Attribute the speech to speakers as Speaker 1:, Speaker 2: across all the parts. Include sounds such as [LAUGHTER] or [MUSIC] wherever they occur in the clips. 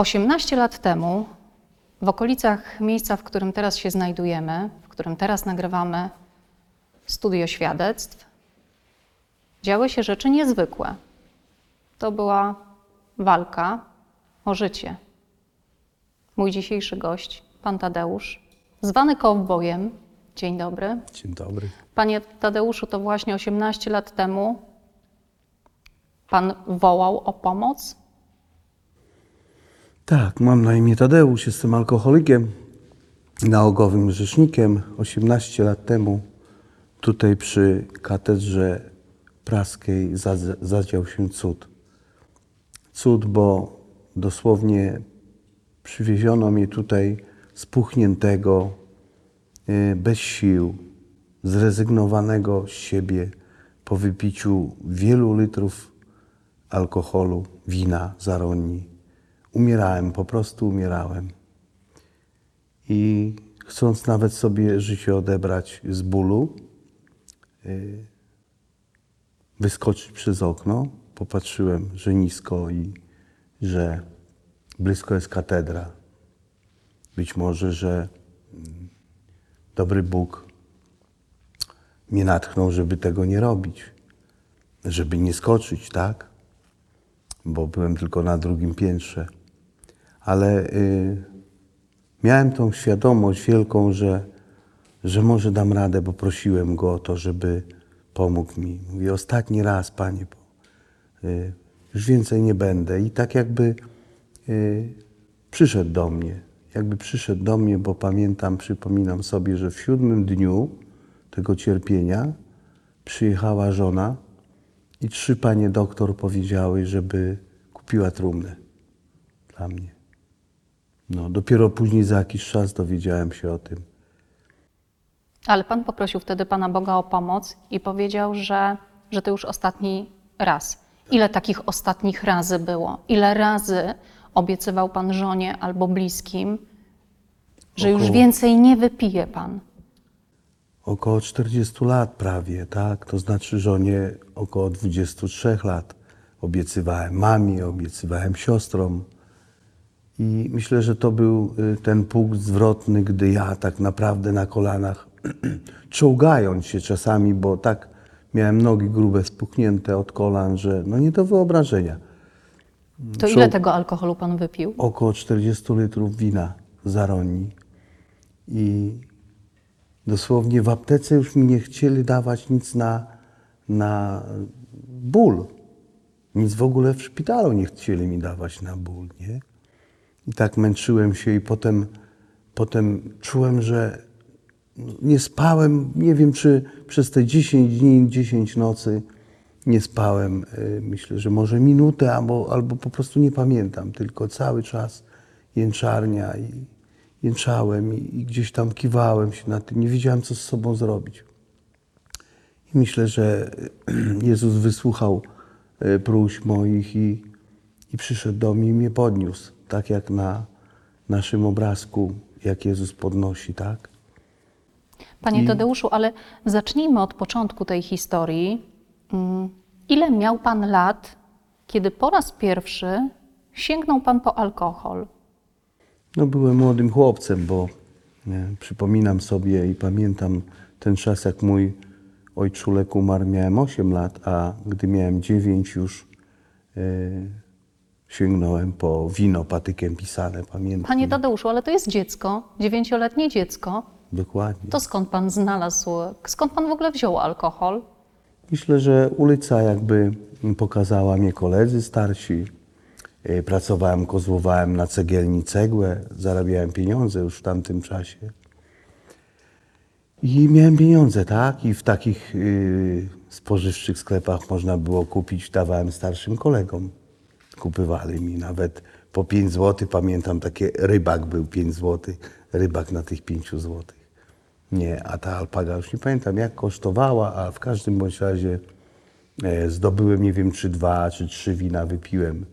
Speaker 1: 18 lat temu, w okolicach miejsca, w którym teraz się znajdujemy, w którym teraz nagrywamy studio świadectw, działy się rzeczy niezwykłe. To była walka o życie. Mój dzisiejszy gość, pan Tadeusz, zwany kowbojem. Dzień dobry.
Speaker 2: Dzień dobry.
Speaker 1: Panie Tadeuszu, to właśnie 18 lat temu pan wołał o pomoc?
Speaker 2: Tak, mam na imię Tadeusz, jestem alkoholikiem, nałogowym grzesznikiem. 18 lat temu tutaj przy katedrze praskiej zadz- zadział się cud. Cud, bo dosłownie przywieziono mnie tutaj spuchniętego, y, bez sił, zrezygnowanego z siebie po wypiciu wielu litrów alkoholu, wina, zaroni. Umierałem, po prostu umierałem. I chcąc nawet sobie życie odebrać z bólu, y, wyskoczyć przez okno, popatrzyłem, że nisko i że blisko jest katedra. Być może, że mm, dobry Bóg mnie natchnął, żeby tego nie robić, żeby nie skoczyć, tak? Bo byłem tylko na drugim piętrze. Ale y, miałem tą świadomość wielką, że, że może dam radę, bo prosiłem go o to, żeby pomógł mi. Mówię, ostatni raz, panie, bo y, już więcej nie będę. I tak jakby y, przyszedł do mnie. Jakby przyszedł do mnie, bo pamiętam, przypominam sobie, że w siódmym dniu tego cierpienia przyjechała żona i trzy panie doktor powiedziały, żeby kupiła trumnę dla mnie. No, dopiero później za jakiś czas dowiedziałem się o tym.
Speaker 1: Ale pan poprosił wtedy Pana Boga o pomoc i powiedział, że, że to już ostatni raz. Ile takich ostatnich razy było? Ile razy obiecywał Pan żonie albo bliskim, że już
Speaker 2: Około-
Speaker 1: więcej nie wypije Pan?
Speaker 2: Około 40 lat prawie, tak? To znaczy żonie około 23 lat. Obiecywałem mamie, obiecywałem siostrom. I myślę, że to był y, ten punkt zwrotny, gdy ja tak naprawdę na kolanach, [CLEARS THROAT] czołgając się czasami, bo tak miałem nogi grube, spuchnięte od kolan, że no nie do wyobrażenia.
Speaker 1: To ile tego alkoholu Pan wypił?
Speaker 2: około 40 litrów wina zaroni. I dosłownie w aptece już mi nie chcieli dawać nic na, na ból. Nic w ogóle w szpitalu nie chcieli mi dawać na ból, nie? I tak męczyłem się i potem, potem czułem, że nie spałem, nie wiem czy przez te 10 dni, 10 nocy nie spałem. y, Myślę, że może minutę albo, albo po prostu nie pamiętam, tylko cały czas jęczarnia i jęczałem i, i gdzieś tam kiwałem się na tym. Nie wiedziałem, co z sobą zrobić. I myślę, że [CLEARS THROAT] Jezus wysłuchał y, próśb moich i, i przyszedł do mnie i mnie podniósł. Tak jak na naszym obrazku, jak Jezus podnosi, tak?
Speaker 1: Panie
Speaker 2: I-
Speaker 1: Tadeuszu, ale zacznijmy od początku tej historii. Mm, Ile miał Pan lat, kiedy po raz pierwszy sięgnął Pan po alkohol?
Speaker 2: No, byłem młodym chłopcem, bo nie, przypominam sobie i pamiętam ten czas, jak mój ojczulek umarł, miałem 8 lat, a gdy miałem 9 już e, sięgnąłem po wino patykiem pisane, pamiętam.
Speaker 1: Panie Tadeuszu, ale to jest dziecko, dziewięcioletnie dziecko.
Speaker 2: Dokładnie.
Speaker 1: To skąd Pan znalazł, skąd Pan w ogóle wziął alkohol?
Speaker 2: Myślę, że ulica jakby pokazała mnie koledzy starsi. E, Pracowałem, kozłowałem na cegielni cegłę, zarabiałem pieniądze już w tamtym czasie. I miałem pieniądze, tak? I w takich y, spożywczych sklepach można było kupić, dawałem starszym kolegom. Kupywali mi nawet po 5 zł. Pamiętam, takie rybak był 5 zł, rybak na tych 5 złotych. Nie, a ta alpaga już nie pamiętam jak kosztowała, a w każdym bądź razie e, zdobyłem, nie wiem, czy dwa, czy trzy wina wypiłem.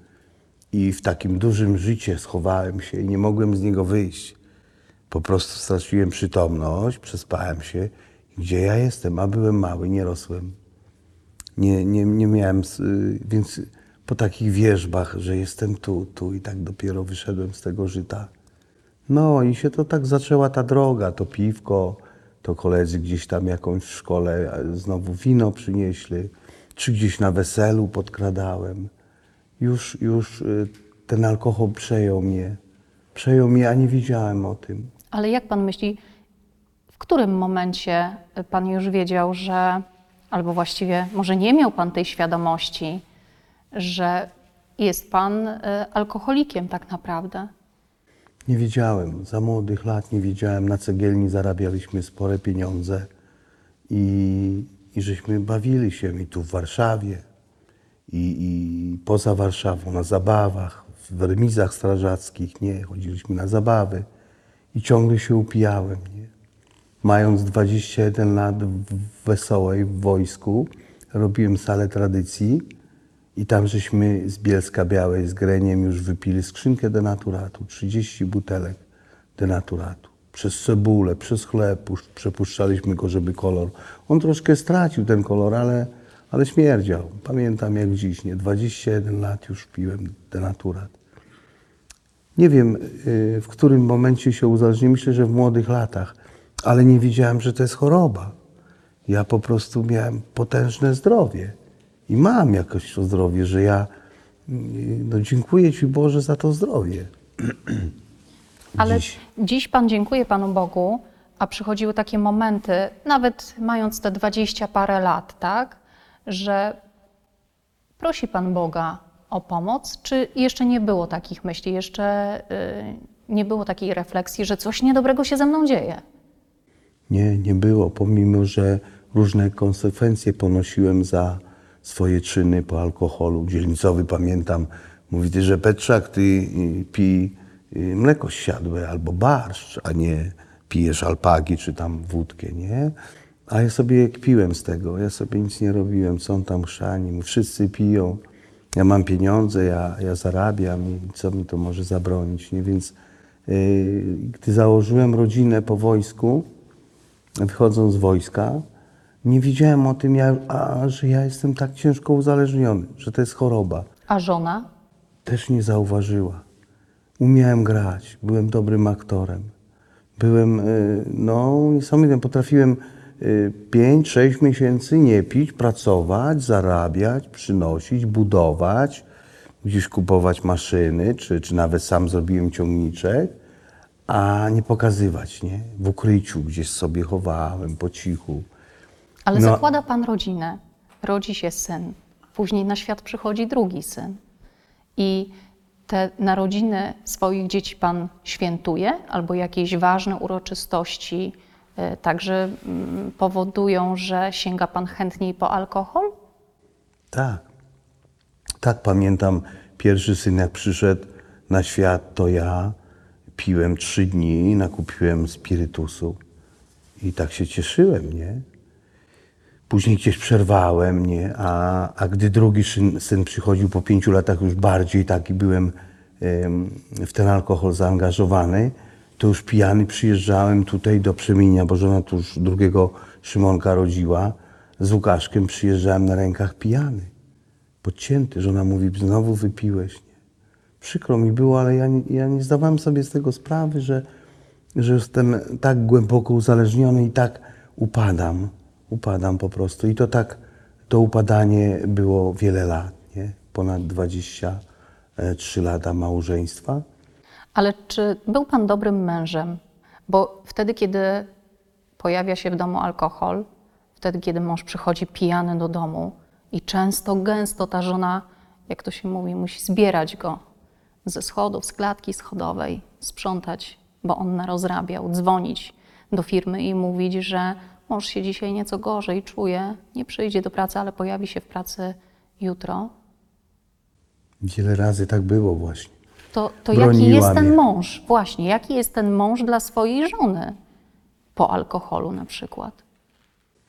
Speaker 2: I w takim dużym życie schowałem się i nie mogłem z niego wyjść. Po prostu straciłem przytomność, przespałem się. Gdzie ja jestem? A byłem mały, nie rosłem. Nie, nie, nie miałem, więc po takich wierzbach, że jestem tu, tu i tak dopiero wyszedłem z tego żyta. No i się to tak zaczęła ta droga, to piwko, to koledzy gdzieś tam jakąś w szkole znowu wino przynieśli, czy gdzieś na weselu podkradałem. Już, już y, ten alkohol przejął mnie. Przejął mnie, a nie wiedziałem o tym.
Speaker 1: Ale jak pan myśli, w którym momencie pan już wiedział, że, albo właściwie może nie miał pan tej świadomości, że jest pan y, alkoholikiem tak naprawdę?
Speaker 2: Nie wiedziałem, za młodych lat nie wiedziałem. Na cegielni zarabialiśmy spore pieniądze i, i żeśmy bawili się i tu w Warszawie, i, i poza Warszawą, na zabawach, w remizach strażackich, nie, chodziliśmy na zabawy i ciągle się upijałem, nie. Mając 21 lat w Wesołej, w wojsku, robiłem salę tradycji i tam żeśmy z Bielska Białej, z Greniem już wypili skrzynkę denaturatu, 30 butelek denaturatu. Przez cebulę, przez chleb pusz- przepuszczaliśmy go, żeby kolor. On troszkę stracił ten kolor, ale, ale śmierdział. Pamiętam jak dziś, nie? 21 lat już piłem denaturat. Nie wiem, y, w którym momencie się uzależniłem. Myślę, że w młodych latach, ale nie wiedziałem, że to jest choroba. Ja po prostu miałem potężne zdrowie i mam jakoś to zdrowie, że ja no, dziękuję Ci Boże za to zdrowie. [CLEARS THROAT]
Speaker 1: Ale
Speaker 2: Dziś.
Speaker 1: dziś. pan dziękuję Panu Bogu, a przychodziły takie momenty, nawet mając te dwadzieścia parę lat, tak, że prosi Pan Boga o pomoc, czy jeszcze nie było takich myśli, jeszcze y, nie było takiej refleksji, że coś niedobrego się ze mną dzieje?
Speaker 2: Nie, nie było, pomimo że różne konsekwencje ponosiłem za swoje czyny po alkoholu. Dzielnicowy pamiętam, mówi, ty, że Petrzak, ty y, pij y, mleko siadłe albo barszcz, a nie pijesz alpagi czy tam wódkę, nie? A ja sobie kpiłem z tego, ja sobie nic nie robiłem, on tam chrzani, wszyscy piją, ja mam pieniądze, ja, ja zarabiam i co mi to może zabronić, nie? Więc y, gdy założyłem rodzinę po wojsku, wychodząc z wojska, nie wiedziałem o tym, ja, a, że ja jestem tak ciężko uzależniony, że to jest choroba.
Speaker 1: A żona?
Speaker 2: Też nie zauważyła. Umiałem grać, byłem dobrym aktorem. Byłem, y, no, niesamowitym. Potrafiłem 5-6 miesięcy nie pić, pracować, zarabiać, przynosić, budować, gdzieś kupować maszyny, czy, czy nawet sam zrobiłem ciągniczek, a nie pokazywać, nie? W ukryciu gdzieś sobie chowałem, po cichu.
Speaker 1: Ale
Speaker 2: No.
Speaker 1: zakłada Pan rodzinę, rodzi się syn, później na świat przychodzi drugi syn. I te narodziny swoich dzieci Pan świętuje, albo jakieś ważne uroczystości y, także mm, powodują, że sięga Pan chętniej po alkohol?
Speaker 2: Tak. Tak, pamiętam pierwszy syn, jak przyszedł na świat, to ja piłem trzy dni, nakupiłem spirytusu i tak się cieszyłem, nie? Później gdzieś przerwałem, nie? A, a gdy drugi syn, syn przychodził po pięciu latach, już bardziej taki byłem em, w ten alkohol zaangażowany, to już pijany przyjeżdżałem tutaj do Przemienia, bo żona tu już drugiego Szymonka rodziła. Z Łukaszkiem przyjeżdżałem na rękach pijany podcięty. Żona mówi, znowu wypiłeś. Nie? Przykro mi było, ale ja ja nie zdawałem sobie z tego sprawy, że, że jestem tak głęboko uzależniony i tak upadam. Upadam po prostu. I to tak, to upadanie było wiele lat, nie? Ponad 23 lata małżeństwa.
Speaker 1: Ale czy był Pan dobrym mężem? Bo wtedy, kiedy pojawia się w domu alkohol, wtedy, kiedy mąż przychodzi pijany do domu i często, gęsto ta żona, jak to się mówi, musi zbierać go ze schodów, z klatki schodowej, sprzątać, bo on narozrabiał, dzwonić do firmy i mówić, że mąż się dzisiaj nieco gorzej czuje, nie przyjdzie do pracy, ale pojawi się w pracy jutro.
Speaker 2: Wiele razy tak było właśnie.
Speaker 1: To, to jaki jest ten mąż? Właśnie, jaki jest ten mąż dla swojej żony po alkoholu na przykład?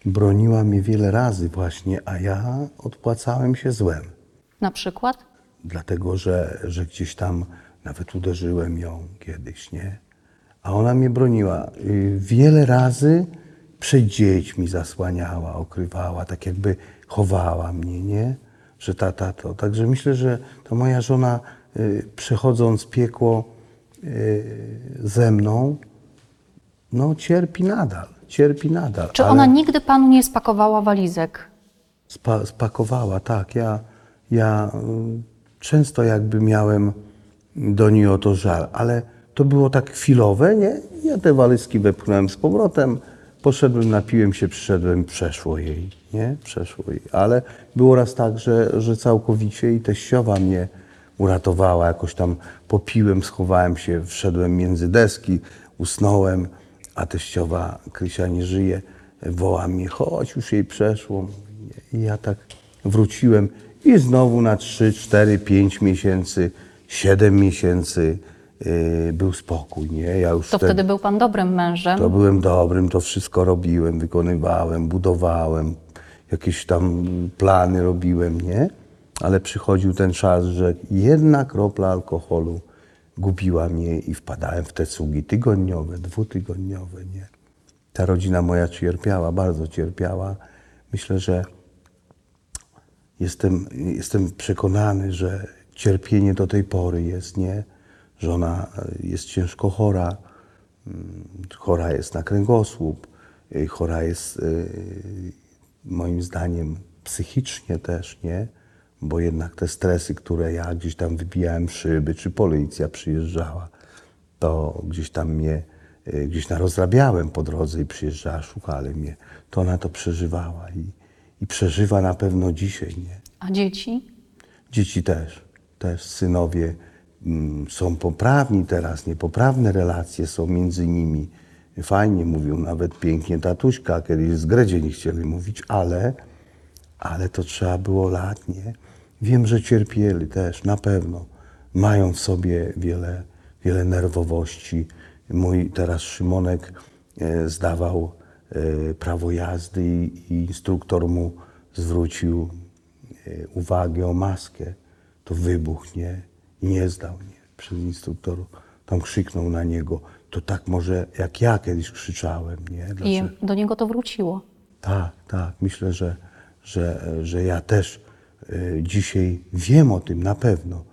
Speaker 2: Broniła mnie wiele razy właśnie, a ja odpłacałem się złem.
Speaker 1: Na przykład?
Speaker 2: dlatego że, że gdzieś tam nawet uderzyłem ją kiedyś, nie? A ona mnie broniła. Y, Wiele razy przed dziećmi zasłaniała, okrywała, tak jakby chowała mnie, nie? że tata to. Także myślę, że to moja żona y, przechodząc piekło y, ze mną, no cierpi nadal, cierpi nadal.
Speaker 1: Czy
Speaker 2: ale
Speaker 1: ona nigdy panu nie spakowała walizek?
Speaker 2: spa, spakowała, tak. Ja, ja y, często jakby miałem do niej o to żal, ale to było tak chwilowe, nie? Ja te walizki wepchnąłem z powrotem, poszedłem, napiłem się, przyszedłem, przeszło jej, nie? Przeszło jej. Ale było raz tak, że, że całkowicie i teściowa mnie uratowała, jakoś tam popiłem, schowałem się, wszedłem między deski, usnąłem, a teściowa Krysia nie żyje, woła mnie, chodź, już jej przeszło. I ja tak wróciłem i znowu na 3, 4, 5 miesięcy, 7 miesięcy był spokój, nie? Ja już
Speaker 1: To wtedy był pan dobrym mężem.
Speaker 2: to byłem dobrym, to wszystko robiłem, wykonywałem, budowałem, jakieś tam plany robiłem, nie? Ale przychodził ten czas, że jedna kropla alkoholu gubiła mnie i wpadałem w te cugi tygodniowe, dwutygodniowe, nie? Ta rodzina moja cierpiała, bardzo cierpiała. Myślę, że jestem, jestem przekonany, że cierpienie do tej pory jest, nie? Że ona e, jest ciężko chora, mm, chora jest na kręgosłup, y, chora jest y, moim zdaniem psychicznie też, nie? Bo jednak te stresy, które ja gdzieś tam wybijałem szyby, czy policja przyjeżdżała, to gdzieś tam mnie, gdzieś narozrabiałem po drodze i przyjeżdżała, szukali mnie. To ona to przeżywała i, i przeżywa na pewno dzisiaj, nie?
Speaker 1: A dzieci?
Speaker 2: Dzieci też, też synowie są poprawni teraz, niepoprawne relacje są między nimi. Fajnie mówią, nawet pięknie tatuśka, kiedyś z Gredzie nie chcieli mówić, ale, ale to trzeba było lat, nie? Wiem, że cierpieli też, na pewno. Mają w sobie wiele, wiele nerwowości. Mój teraz Szymonek e, zdawał e, prawo jazdy i, instruktor mu zwrócił e, uwagę o maskę, to wybuch, nie? I nie zdał, nie? Przez instruktorów. Tam krzyknął na niego. To tak może jak ja kiedyś krzyczałem, nie?
Speaker 1: I
Speaker 2: Dlaczego?
Speaker 1: do niego to wróciło.
Speaker 2: Tak, tak. Myślę, że, że, że ja też y, dzisiaj wiem o tym na pewno,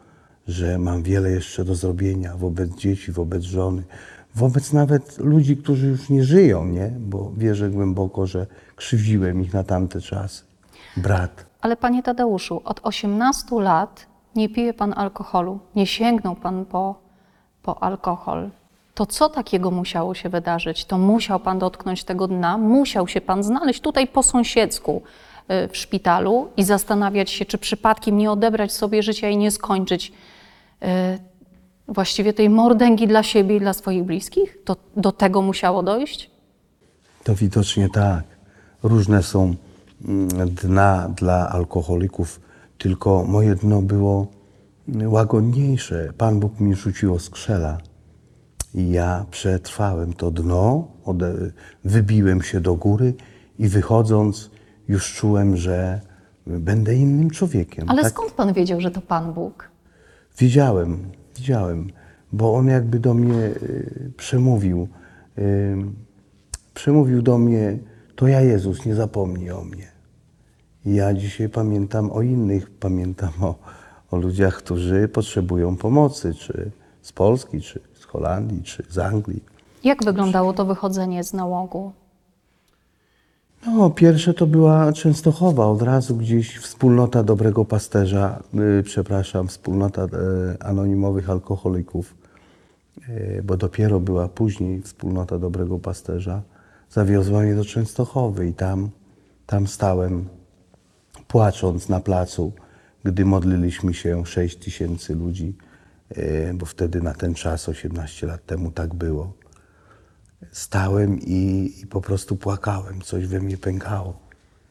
Speaker 2: że mam wiele jeszcze do zrobienia wobec dzieci, wobec żony, wobec nawet ludzi, którzy już nie żyją, nie? Bo wierzę głęboko, że krzywdziłem ich na tamte czasy. Brat.
Speaker 1: Ale panie Tadeuszu, od 18 lat nie pije pan alkoholu, nie sięgnął pan po, po alkohol. To co takiego musiało się wydarzyć? To musiał pan dotknąć tego dna, musiał się pan znaleźć tutaj po sąsiedzku y, w szpitalu i zastanawiać się, czy przypadkiem nie odebrać sobie życia i nie skończyć y, właściwie tej mordęgi dla siebie i dla swoich bliskich? To do tego musiało dojść?
Speaker 2: To widocznie tak. Różne są mm, dna dla alkoholików, tylko moje dno było łagodniejsze. Pan Bóg mi rzuciło skrzela i ja przetrwałem to dno, wybiłem się do góry i wychodząc już czułem, że będę innym człowiekiem.
Speaker 1: Ale
Speaker 2: Tak-
Speaker 1: skąd pan wiedział, że to Pan Bóg?
Speaker 2: Widziałem, widziałem, bo on jakby do mnie y, przemówił. y, Przemówił do mnie, to ja Jezus, nie zapomnij o mnie. Ja dzisiaj pamiętam o innych, pamiętam o, o ludziach, którzy potrzebują pomocy, czy z Polski, czy z Holandii, czy z Anglii.
Speaker 1: Jak wyglądało to wychodzenie z nałogu?
Speaker 2: No, pierwsze to była Częstochowa, od razu gdzieś wspólnota dobrego pasterza, y, przepraszam, wspólnota y, anonimowych alkoholików, y, bo dopiero była później wspólnota dobrego pasterza, zawiozła mnie do Częstochowy i tam, tam stałem płacząc na placu, gdy modliliśmy się 6 tysięcy ludzi, y, bo wtedy na ten czas, 18 lat temu, tak było stałem i, i po prostu płakałem. Coś we mnie pękało.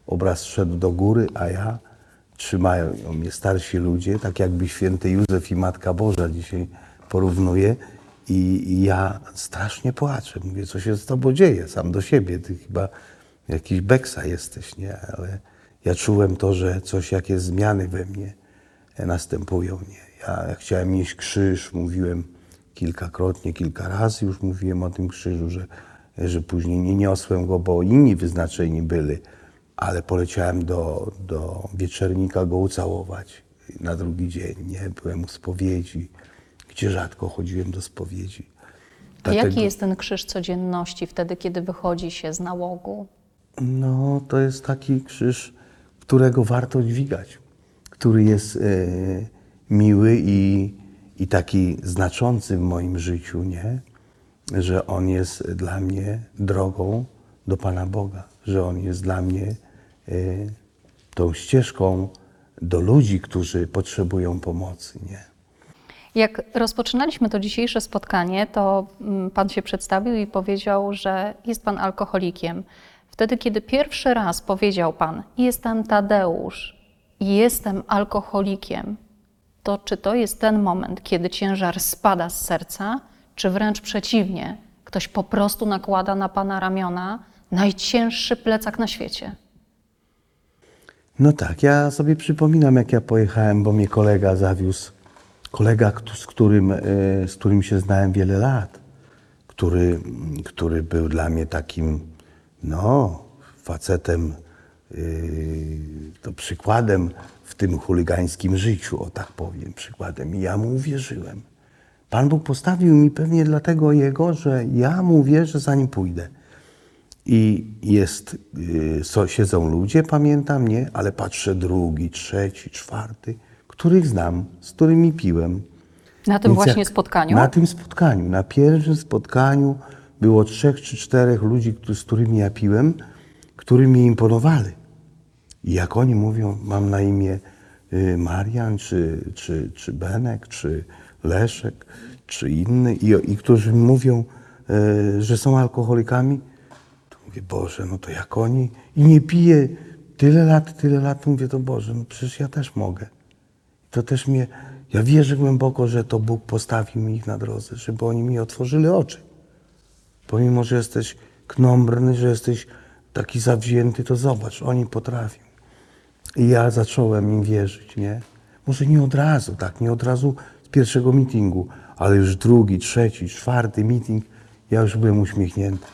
Speaker 2: Obraz szedł do góry, a ja trzymają mnie starsi ludzie, tak jakby święty Józef i Matka Boża dzisiaj porównuję. I, I ja strasznie płaczę. Mówię, co się z tobą dzieje? Sam do siebie. Ty chyba jakiś beksa jesteś, nie? Ale ja czułem to, że coś, jakieś zmiany we mnie następują. Nie? Ja, chciałem nieść krzyż, mówiłem kilkakrotnie, kilka razy już mówiłem o tym krzyżu, że, że później nie niosłem go, bo inni wyznaczeni byli ale poleciałem do, do wieczernika go ucałować na drugi dzień, nie? Byłem u spowiedzi, gdzie rzadko chodziłem do spowiedzi.
Speaker 1: A jaki
Speaker 2: Dlatego-
Speaker 1: jest ten krzyż codzienności wtedy, kiedy wychodzi się z nałogu?
Speaker 2: No, to jest taki krzyż, którego warto dźwigać, który jest e, miły i, i taki znaczący w moim życiu, nie? Że on jest dla mnie drogą do Pana Boga, że on jest dla mnie e, tą ścieżką do ludzi, którzy potrzebują pomocy, nie?
Speaker 1: Jak rozpoczynaliśmy to dzisiejsze spotkanie, to mm, Pan się przedstawił i powiedział, że jest Pan alkoholikiem. Wtedy, kiedy pierwszy raz powiedział Pan, jestem Tadeusz jestem alkoholikiem, to czy to jest ten moment, kiedy ciężar spada z serca, czy wręcz przeciwnie, ktoś po prostu nakłada na Pana ramiona najcięższy plecak na świecie?
Speaker 2: No tak, ja sobie przypominam, jak ja pojechałem, bo mnie kolega zawiózł. Kolega, z którym, e, z którym się znałem wiele lat, który, który był dla mnie takim, no, facetem, yy, to przykładem w tym chuligańskim życiu, o tak powiem, przykładem. I ja mu uwierzyłem. Pan Bóg postawił mi pewnie dlatego jego, że ja mu wierzę, zanim pójdę. I jest, y, so, siedzą ludzie, pamiętam, nie? Ale patrzę drugi, trzeci, czwarty, których znam, z którymi piłem.
Speaker 1: Na tym
Speaker 2: Więc
Speaker 1: właśnie
Speaker 2: jak-
Speaker 1: spotkaniu?
Speaker 2: Na tym spotkaniu. Na pierwszym spotkaniu było trzech czy czterech ludzi, z którymi ja piłem, którzy mi imponowali. I jak oni mówią, mam na imię y, Marian, czy, czy, czy Benek, czy Leszek, czy inny, i, i którzy mówią, y, że są alkoholikami, to mówię, Boże, no to jak oni, i nie piję tyle lat, tyle lat, mówię, to Boże, no przecież ja też mogę. To też mnie, ja wierzę głęboko, że to Bóg postawił mi ich na drodze, żeby oni mi otworzyli oczy. Pomimo, że jesteś knombrny, że jesteś taki zawzięty, to zobacz, oni potrafią. I ja zacząłem im wierzyć, nie? Może nie od razu, tak, nie od razu z pierwszego meetingu, ale już drugi, trzeci, czwarty meeting, ja już byłem uśmiechnięty.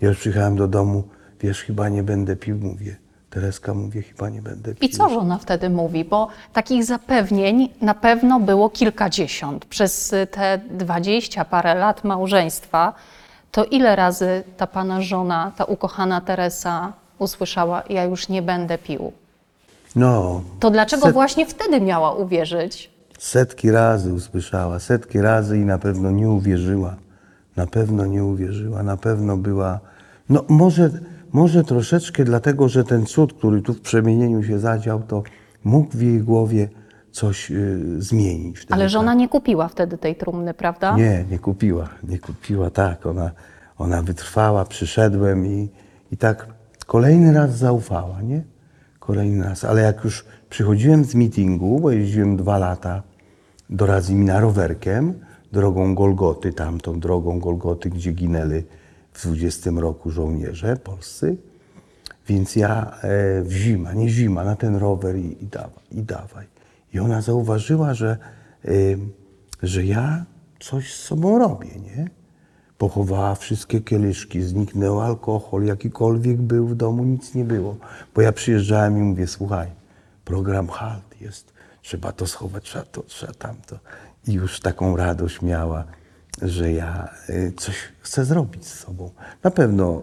Speaker 2: Ja już przyjechałem do domu, wiesz, chyba nie będę pił, mówię. Tereska, mówię, chyba nie będę pił.
Speaker 1: I co żona wtedy mówi? Bo takich zapewnień na pewno było kilkadziesiąt. Przez te dwadzieścia parę lat małżeństwa, to ile razy ta pana żona, ta ukochana Teresa usłyszała, ja już nie będę pił?
Speaker 2: No,
Speaker 1: To dlaczego
Speaker 2: Set-
Speaker 1: właśnie wtedy miała uwierzyć?
Speaker 2: Setki razy usłyszała, setki razy i na pewno nie uwierzyła. Na pewno nie uwierzyła, na pewno była. No może, może troszeczkę dlatego, że ten cud, który tu w przemienieniu się zadział, to mógł w jej głowie coś y, zmienić. Wtedy,
Speaker 1: Ale żona
Speaker 2: tak.
Speaker 1: nie kupiła wtedy tej trumny, prawda?
Speaker 2: Nie, nie kupiła, nie kupiła, tak. Ona, ona wytrwała, przyszedłem i, i tak kolejny raz zaufała, nie? Kolejny raz. Ale jak już przychodziłem z meetingu, bo jeździłem dwa lata do Razimina rowerkiem, drogą Golgoty, tamtą drogą Golgoty, gdzie ginęli w 20 roku żołnierze polscy. Więc ja e, w zima, nie zima, na ten rower i, i, dawaj, i dawaj. I ona zauważyła, że, e, że ja coś z sobą robię, nie? Pochowała wszystkie kieliszki, zniknął alkohol, jakikolwiek był w domu, nic nie było. Bo ja przyjeżdżałem i mówię, słuchaj, program halt jest, trzeba to schować, trzeba to, trzeba tamto. I już taką radość miała, że ja y, coś chcę zrobić z sobą. Na pewno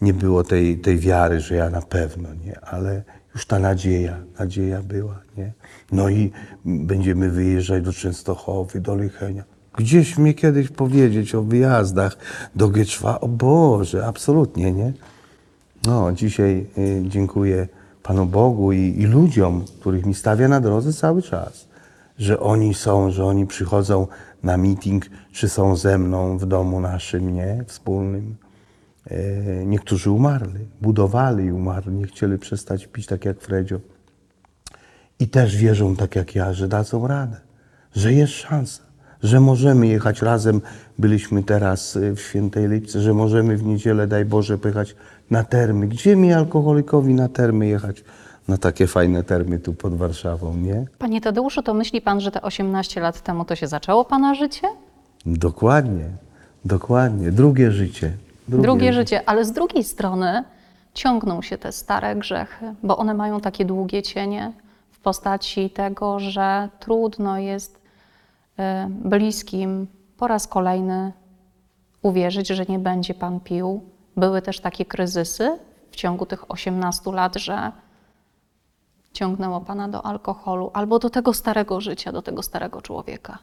Speaker 2: y, nie było tej, tej wiary, że ja na pewno, nie, ale już ta nadzieja, nadzieja była, nie. No i będziemy wyjeżdżać do Częstochowy, do Lichenia. Gdzieś mnie kiedyś powiedzieć o wyjazdach do Gieczwa, o Boże, absolutnie, nie. No, dzisiaj y, dziękuję Panu Bogu i, i ludziom, których mi stawia na drodze cały czas, że oni są, że oni przychodzą na meeting, czy są ze mną w domu naszym, nie, wspólnym. E, niektórzy umarli, budowali i umarli, nie chcieli przestać pić tak jak Fredzio. I też wierzą tak jak ja, że dadzą radę, że jest szansa, że możemy jechać razem. Byliśmy teraz y, w Świętej Lipce, że możemy w niedzielę, daj Boże, pojechać na termy. Gdzie mi alkoholikowi na termy jechać? Na takie fajne termy tu pod Warszawą, nie?
Speaker 1: Panie Tadeuszu, to myśli pan, że te 18 lat temu to się zaczęło pana życie?
Speaker 2: Dokładnie, dokładnie. Drugie życie.
Speaker 1: Drugie, życie, ale z drugiej strony ciągną się te stare grzechy, bo one mają takie długie cienie w postaci tego, że trudno jest y, bliskim po raz kolejny uwierzyć, że nie będzie pan pił. Były też takie kryzysy w ciągu tych 18 lat, że ciągnęło pana do alkoholu albo do tego starego życia, do tego starego człowieka.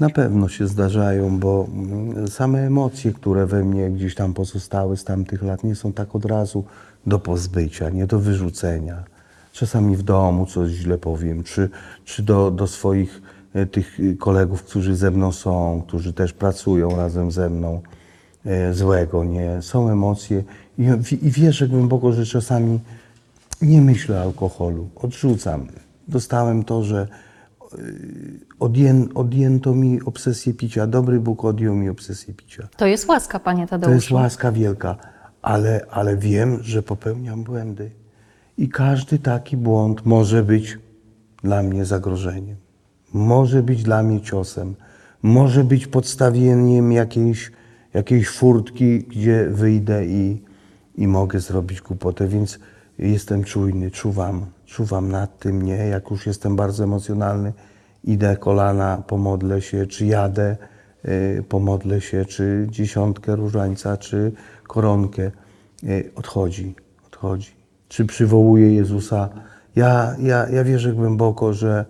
Speaker 2: Na pewno się zdarzają, bo mm, same emocje, które we mnie gdzieś tam pozostały z tamtych lat, nie są tak od razu do pozbycia, nie do wyrzucenia. Czasami w domu coś źle powiem, czy, czy do, do swoich e, tych e, kolegów, którzy ze mną są, którzy też pracują razem ze mną, e, złego, nie. Są emocje i, i wierzę głęboko, że czasami nie myślę o alkoholu, odrzucam. Dostałem to, że odję, odjęto mi obsesję picia. Dobry Bóg odjął mi obsesję picia.
Speaker 1: To jest łaska, panie
Speaker 2: To
Speaker 1: Tadeuszu.
Speaker 2: jest łaska wielka, ale, ale wiem, że popełniam błędy. I każdy taki błąd może być dla mnie zagrożeniem. Może być dla mnie ciosem. Może być podstawieniem jakiejś, jakiejś furtki, gdzie wyjdę i, i mogę zrobić głupotę. Więc jestem czujny, czuwam, czuwam nad tym, nie? Jak już jestem bardzo emocjonalny, idę kolana, pomodlę się, czy jadę, y, pomodlę się, czy dziesiątkę różańca, czy koronkę. Y, odchodzi, odchodzi. Czy przywołuje Jezusa. Ja, ja, ja wierzę głęboko, że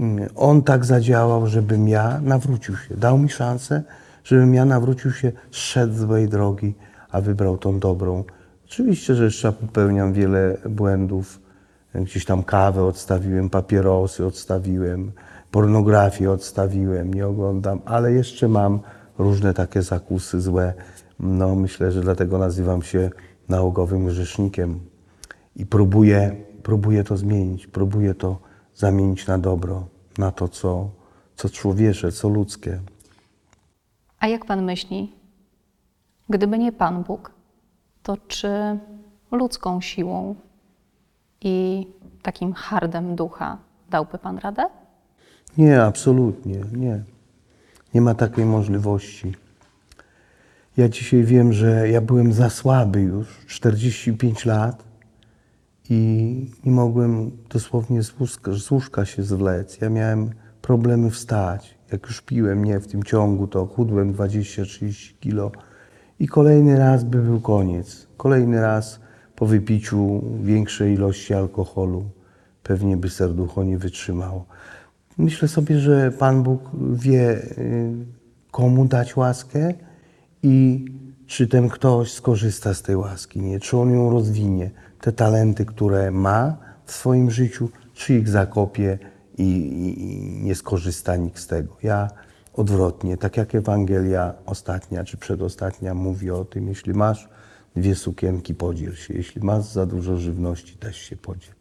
Speaker 2: mm, On tak zadziałał, żebym ja nawrócił się. Dał mi szansę, żebym ja nawrócił się, zszedł z złej drogi, a wybrał tą dobrą. Oczywiście, że jeszcze popełniam wiele błędów. Gdzieś tam kawę odstawiłem, papierosy odstawiłem, pornografię odstawiłem, nie oglądam, ale jeszcze mam różne takie zakusy złe. No, myślę, że dlatego nazywam się nałogowym grzesznikiem i próbuję, próbuję to zmienić, próbuję to zamienić na dobro, na to, co, co człowiecze, co ludzkie.
Speaker 1: A jak pan myśli, gdyby nie Pan Bóg, to czy ludzką siłą i takim hardem ducha dałby pan radę?
Speaker 2: Nie, absolutnie, nie. Nie ma takiej możliwości. Ja dzisiaj wiem, że ja byłem za słaby już, 45 lat i nie mogłem dosłownie z łóżka, z łóżka się zwlec. Ja miałem problemy wstać. Jak już piłem, nie, w tym ciągu to chudłem 20-30 kilo i kolejny raz by był koniec. Kolejny raz po wypiciu większej ilości alkoholu pewnie by serducho nie wytrzymało. Myślę sobie, że Pan Bóg wie, y, komu dać łaskę i czy ten ktoś skorzysta z tej łaski, nie? czy on ją rozwinie, te talenty, które ma w swoim życiu, czy ich zakopie i, i, i nie skorzysta nikt z tego. Ja odwrotnie, tak jak Ewangelia ostatnia czy przedostatnia mówi o tym, jeśli masz dwie sukienki, podziel się, jeśli masz za dużo żywności, też się podziel.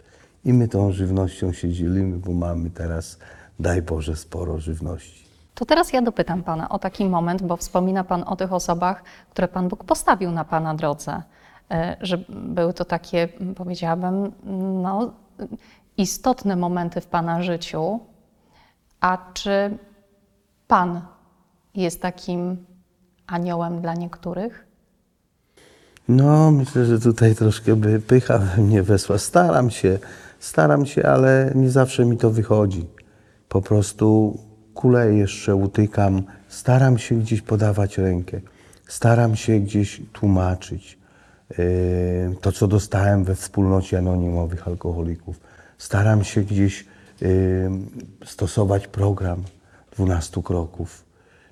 Speaker 2: I my tą żywnością się dzielimy, bo mamy teraz, daj Boże, sporo żywności.
Speaker 1: To teraz ja dopytam pana o taki moment, bo wspomina pan o tych osobach, które Pan Bóg postawił na pana drodze, e, że były to takie, powiedziałabym, no, istotne momenty w pana życiu. A czy pan jest takim aniołem dla niektórych?
Speaker 2: No, myślę, że tutaj troszkę by pycha we mnie wesła. Staram się, staram się, ale nie zawsze mi to wychodzi. Po prostu kuleję jeszcze, utykam. Staram się gdzieś podawać rękę. Staram się gdzieś tłumaczyć yy, to, co dostałem we wspólnocie anonimowych alkoholików. Staram się gdzieś yy, stosować program 12 kroków.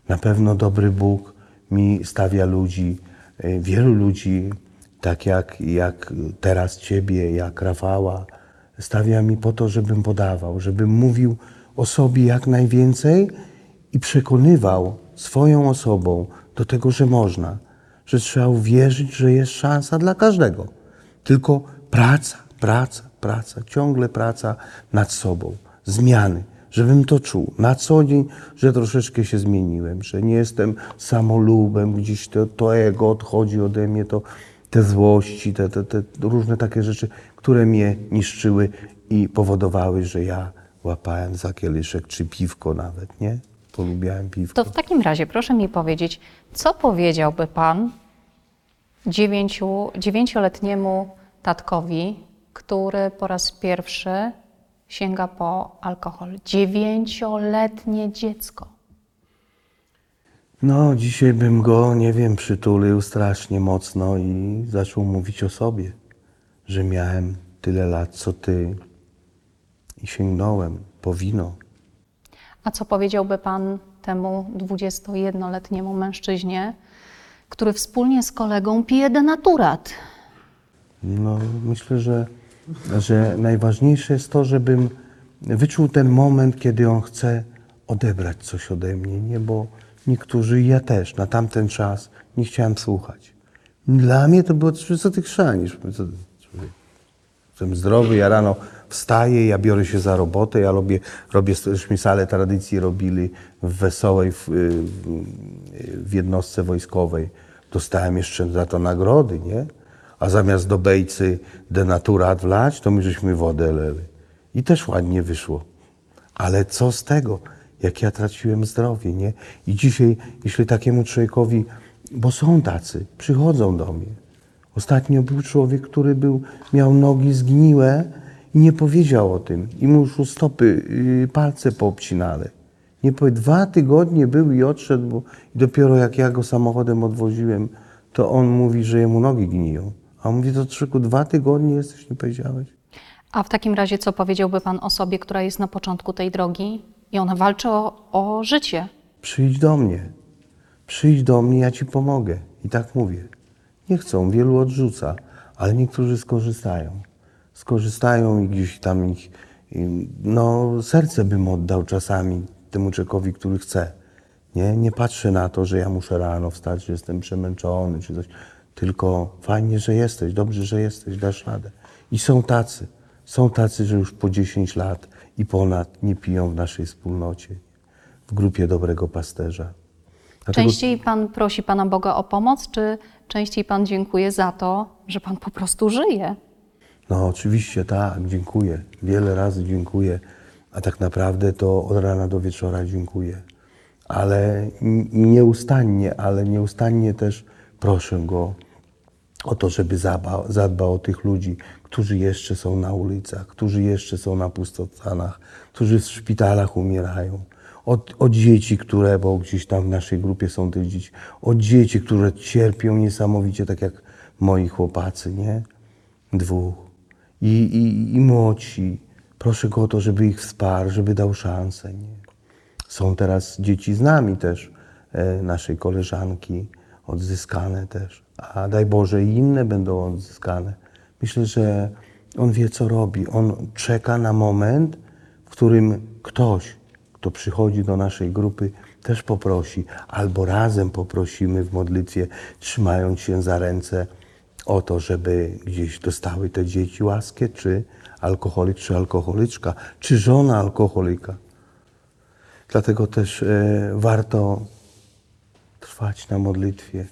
Speaker 2: Na pewno dobry Bóg mi stawia ludzi, wielu ludzi, tak jak, jak teraz Ciebie, jak Rafała, stawia mi po to, żebym podawał, żebym mówił o sobie jak najwięcej i przekonywał swoją osobą do tego, że można, że trzeba uwierzyć, że jest szansa dla każdego. Tylko praca, praca, praca, ciągle praca nad sobą, zmiany, żebym to czuł na co dzień, że troszeczkę się zmieniłem, że nie jestem samolubem, gdzieś to, to ego odchodzi ode mnie, to te złości, te, te, te różne takie rzeczy, które mnie niszczyły i powodowały, że ja łapałem za kieliszek czy piwko nawet, nie? Polubiałem piwko.
Speaker 1: To w takim razie proszę mi powiedzieć, co powiedziałby Pan dziewięcioletniemu tatkowi, który po raz pierwszy sięga po alkohol. Dziewięcioletnie dziecko.
Speaker 2: No, dzisiaj bym go, nie wiem, przytulił strasznie mocno i zaczął mówić o sobie, że miałem tyle lat co ty i sięgnąłem po wino.
Speaker 1: A co powiedziałby Pan temu 21-letniemu mężczyźnie, który wspólnie z kolegą pije denaturat?
Speaker 2: No, myślę, że, że najważniejsze jest to, żebym wyczuł ten moment, kiedy on chce odebrać coś ode mnie, nie? Bo niektórzy, i ja też, na tamten czas nie chciałem słuchać. Dla mnie to było, co ty chrzanisz? Co, ty, człowiek? Jestem zdrowy, ja rano wstaję, ja biorę się za robotę, ja robię, robię żeśmy salę tradycji robili w Wesołej, w, y, w, w jednostce wojskowej. Dostałem jeszcze za to nagrody, nie? A zamiast do bejcy denaturat wlać, to my żeśmy wodę leli. I też ładnie wyszło. Ale co z tego, jak ja traciłem zdrowie, nie? I dzisiaj, jeśli takiemu człowiekowi, bo są tacy, przychodzą do mnie. Ostatnio był człowiek, który był, miał nogi zgniłe i nie powiedział o tym. I mu już u stopy yy, palce poobcinane. Nie powie, dwa tygodnie był i odszedł, bo dopiero jak ja go samochodem odwoziłem, to on mówi, że jemu nogi gniją. A on mówi, to Trzyku, dwa tygodnie jesteś, nie powiedziałeś?
Speaker 1: A w takim razie, co powiedziałby Pan osobie, która jest na początku tej drogi i ona walczy o, o życie?
Speaker 2: Przyjdź do mnie. Przyjdź do mnie, ja ci pomogę. I tak mówię. Nie chcą, wielu odrzuca, ale niektórzy skorzystają. Skorzystają i gdzieś tam ich, no serce bym oddał czasami temu człowiekowi, który chce. Nie, nie patrzę na to, że ja muszę rano wstać, że jestem przemęczony czy coś. Tylko fajnie, że jesteś, dobrze, że jesteś, dasz radę. I są tacy. Są tacy, że już po 10 lat i ponad nie piją w naszej wspólnocie, w grupie dobrego pasterza. Dlatego-
Speaker 1: Częściej Pan prosi Pana Boga o pomoc, czy częściej Pan dziękuje za to, że Pan po prostu żyje?
Speaker 2: No oczywiście tak, dziękuję. Wiele razy dziękuję, a tak naprawdę to od rana do wieczora dziękuję. Ale nieustannie, ale nieustannie też proszę Go o to, żeby zadbał, zadbał o tych ludzi, którzy jeszcze są na ulicach, którzy jeszcze są na pustostanach, którzy w szpitalach umierają. O, o dzieci, które, bo gdzieś tam w naszej grupie są te dzieci, o dzieci, które cierpią niesamowicie, tak jak moi chłopacy, nie? Dwóch. I, i, i młodsi. Proszę Go o to, żeby ich wsparł, żeby dał szansę, nie? Są teraz dzieci z nami też, e, naszej koleżanki, odzyskane też. A daj Boże, i inne będą odzyskane. Myślę, że On wie, co robi. On czeka na moment, w którym ktoś, kto przychodzi do naszej grupy, też poprosi, albo razem poprosimy w modlitwie, trzymając się za ręce, o to, żeby gdzieś dostały te dzieci łaskę, czy alkoholik, czy alkoholiczka, czy żona alkoholika. Dlatego też e, warto trwać na modlitwie,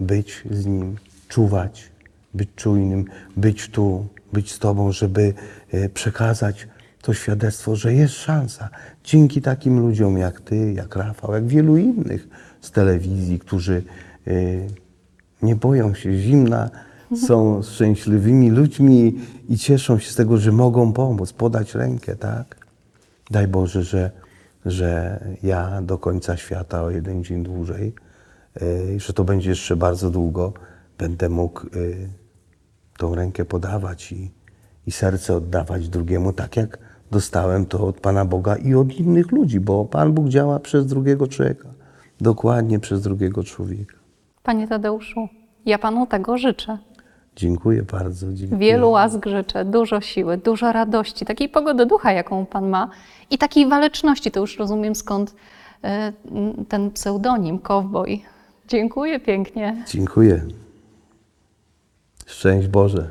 Speaker 2: być z Nim, czuwać, być czujnym, być tu, być z Tobą, żeby e, przekazać to świadectwo, że jest szansa. Dzięki takim ludziom jak Ty, jak Rafał, jak wielu innych z telewizji, którzy e, nie boją się zimna, są szczęśliwymi ludźmi i cieszą się z tego, że mogą pomóc, podać rękę, tak? Daj Boże, że, że ja do końca świata o jeden dzień dłużej, że to będzie jeszcze bardzo długo, będę mógł y, tą rękę podawać i, i serce oddawać drugiemu, tak jak dostałem to od Pana Boga i od innych ludzi, bo Pan Bóg działa przez drugiego człowieka, dokładnie przez drugiego człowieka.
Speaker 1: Panie Tadeuszu, ja Panu tego życzę.
Speaker 2: Dziękuję bardzo. Dziękuję.
Speaker 1: Wielu łask życzę, dużo siły, dużo radości, takiej pogody ducha, jaką Pan ma i takiej waleczności. To już rozumiem skąd e, ten pseudonim, Cowboy. Dziękuję pięknie.
Speaker 2: Dziękuję. Szczęść Boże.